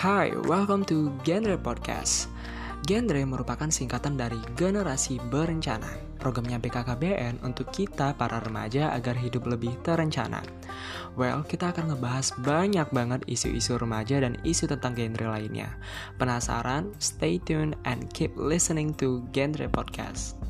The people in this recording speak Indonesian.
Hai, welcome to Genre Podcast. Genre merupakan singkatan dari Generasi Berencana, programnya BKKBN untuk kita para remaja agar hidup lebih terencana. Well, kita akan ngebahas banyak banget isu-isu remaja dan isu tentang genre lainnya. Penasaran? Stay tuned and keep listening to Genre Podcast.